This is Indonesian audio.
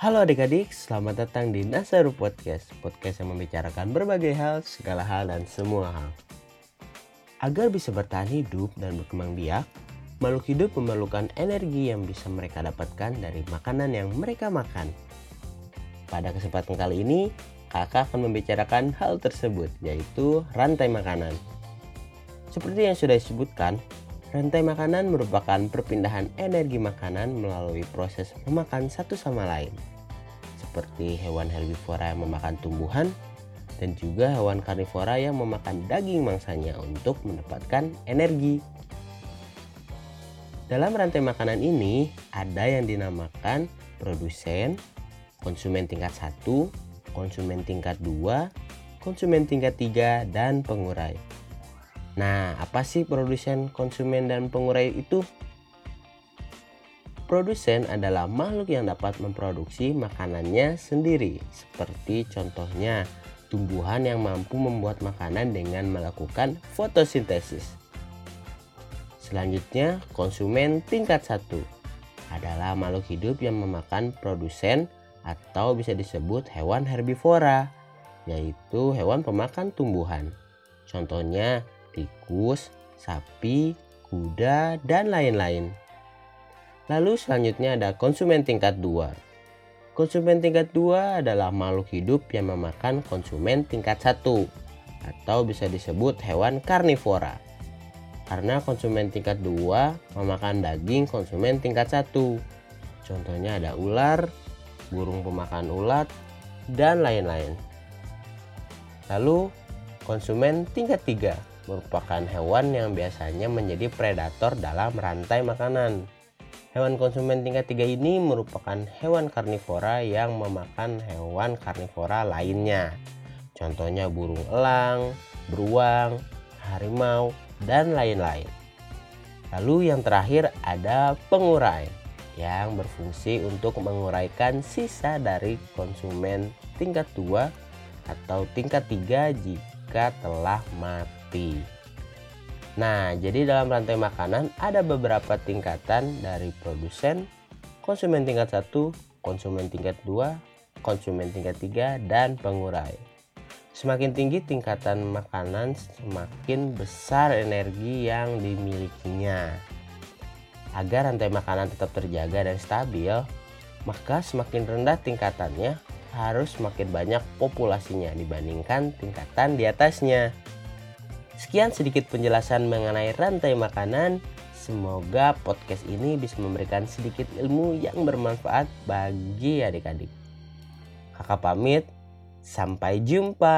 Halo adik-adik, selamat datang di Nasaru Podcast Podcast yang membicarakan berbagai hal, segala hal, dan semua hal. Agar bisa bertahan hidup dan berkembang biak Makhluk hidup memerlukan energi yang bisa mereka dapatkan dari makanan yang mereka makan. Pada kesempatan kali ini, kakak akan membicarakan hal tersebut, yaitu rantai makanan. Seperti yang sudah disebutkan, Rantai makanan merupakan perpindahan energi makanan melalui proses memakan satu sama lain. Seperti hewan herbivora yang memakan tumbuhan dan juga hewan karnivora yang memakan daging mangsanya untuk mendapatkan energi. Dalam rantai makanan ini ada yang dinamakan produsen, konsumen tingkat 1, konsumen tingkat 2, konsumen tingkat 3, dan pengurai. Nah, apa sih produsen, konsumen, dan pengurai itu? Produsen adalah makhluk yang dapat memproduksi makanannya sendiri, seperti contohnya tumbuhan yang mampu membuat makanan dengan melakukan fotosintesis. Selanjutnya, konsumen tingkat satu adalah makhluk hidup yang memakan produsen atau bisa disebut hewan herbivora, yaitu hewan pemakan tumbuhan. Contohnya tikus, sapi, kuda, dan lain-lain. Lalu selanjutnya ada konsumen tingkat 2. Konsumen tingkat 2 adalah makhluk hidup yang memakan konsumen tingkat 1 atau bisa disebut hewan karnivora. Karena konsumen tingkat 2 memakan daging konsumen tingkat 1. Contohnya ada ular, burung pemakan ulat, dan lain-lain. Lalu konsumen tingkat 3 merupakan hewan yang biasanya menjadi predator dalam rantai makanan. Hewan konsumen tingkat 3 ini merupakan hewan karnivora yang memakan hewan karnivora lainnya. Contohnya burung elang, beruang, harimau, dan lain-lain. Lalu yang terakhir ada pengurai yang berfungsi untuk menguraikan sisa dari konsumen tingkat 2 atau tingkat 3 jika telah mati Nah, jadi dalam rantai makanan ada beberapa tingkatan dari produsen, konsumen tingkat 1, konsumen tingkat 2, konsumen tingkat 3, dan pengurai. Semakin tinggi tingkatan makanan, semakin besar energi yang dimilikinya. Agar rantai makanan tetap terjaga dan stabil, maka semakin rendah tingkatannya harus semakin banyak populasinya dibandingkan tingkatan di atasnya. Sekian sedikit penjelasan mengenai rantai makanan. Semoga podcast ini bisa memberikan sedikit ilmu yang bermanfaat bagi adik-adik. Kakak pamit, sampai jumpa.